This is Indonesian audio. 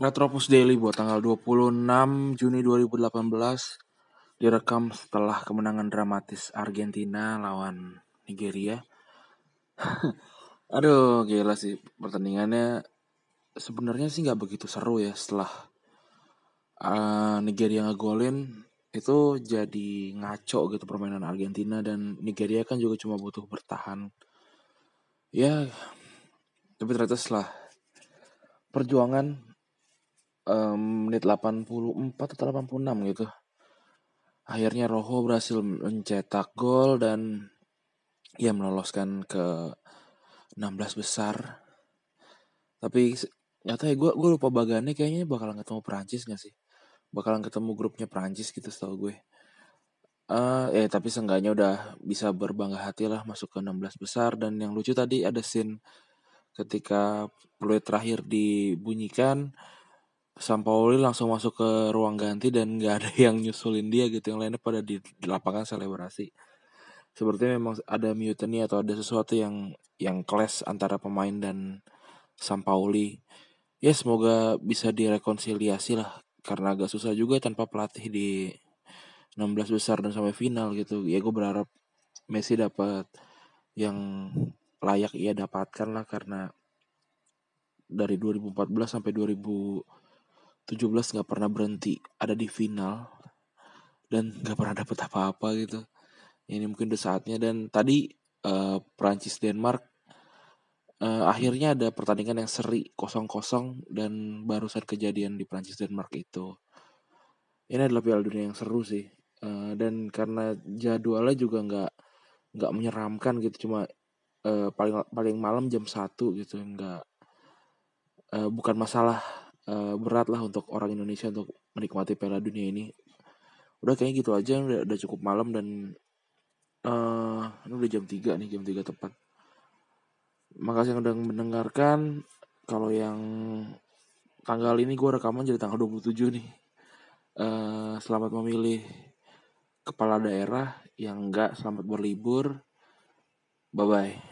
Retropus Daily buat tanggal 26 Juni 2018 direkam setelah kemenangan dramatis Argentina lawan Nigeria. Aduh, gila sih pertandingannya. Sebenarnya sih nggak begitu seru ya setelah uh, Nigeria ngegolin itu jadi ngaco gitu permainan Argentina dan Nigeria kan juga cuma butuh bertahan. Ya, tapi ternyata setelah perjuangan um, menit 84 atau 86 gitu. Akhirnya Rojo berhasil mencetak gol dan ya meloloskan ke 16 besar. Tapi nyata ya gue gue lupa bagannya kayaknya bakalan ketemu Prancis gak sih? Bakalan ketemu grupnya Prancis gitu setahu gue. Uh, eh tapi seenggaknya udah bisa berbangga hati lah masuk ke 16 besar dan yang lucu tadi ada scene ketika peluit terakhir dibunyikan Sampaoli langsung masuk ke ruang ganti dan nggak ada yang nyusulin dia gitu. Yang lainnya pada di, lapangan selebrasi. Sepertinya memang ada mutiny atau ada sesuatu yang yang clash antara pemain dan Sampaoli ya semoga bisa direkonsiliasi lah. Karena agak susah juga tanpa pelatih di 16 besar dan sampai final gitu. Ya gue berharap Messi dapat yang layak ia dapatkan lah. Karena dari 2014 sampai 2000 17 nggak pernah berhenti ada di final. Dan nggak pernah dapet apa-apa gitu. Ini mungkin udah saatnya. Dan tadi uh, Prancis Denmark uh, akhirnya ada pertandingan yang seri kosong-kosong dan barusan kejadian di Prancis Denmark itu. Ini adalah Piala Dunia yang seru sih. Uh, dan karena jadwalnya juga nggak nggak menyeramkan gitu. Cuma uh, paling paling malam jam satu gitu. Nggak uh, bukan masalah uh, berat lah untuk orang Indonesia untuk menikmati Piala Dunia ini. Udah kayaknya gitu aja udah, udah cukup malam dan uh, ini udah jam 3 nih, jam 3 tepat. Makasih yang udah mendengarkan. Kalau yang tanggal ini gue rekaman jadi tanggal 27 nih. Uh, selamat memilih kepala daerah yang enggak selamat berlibur. Bye bye.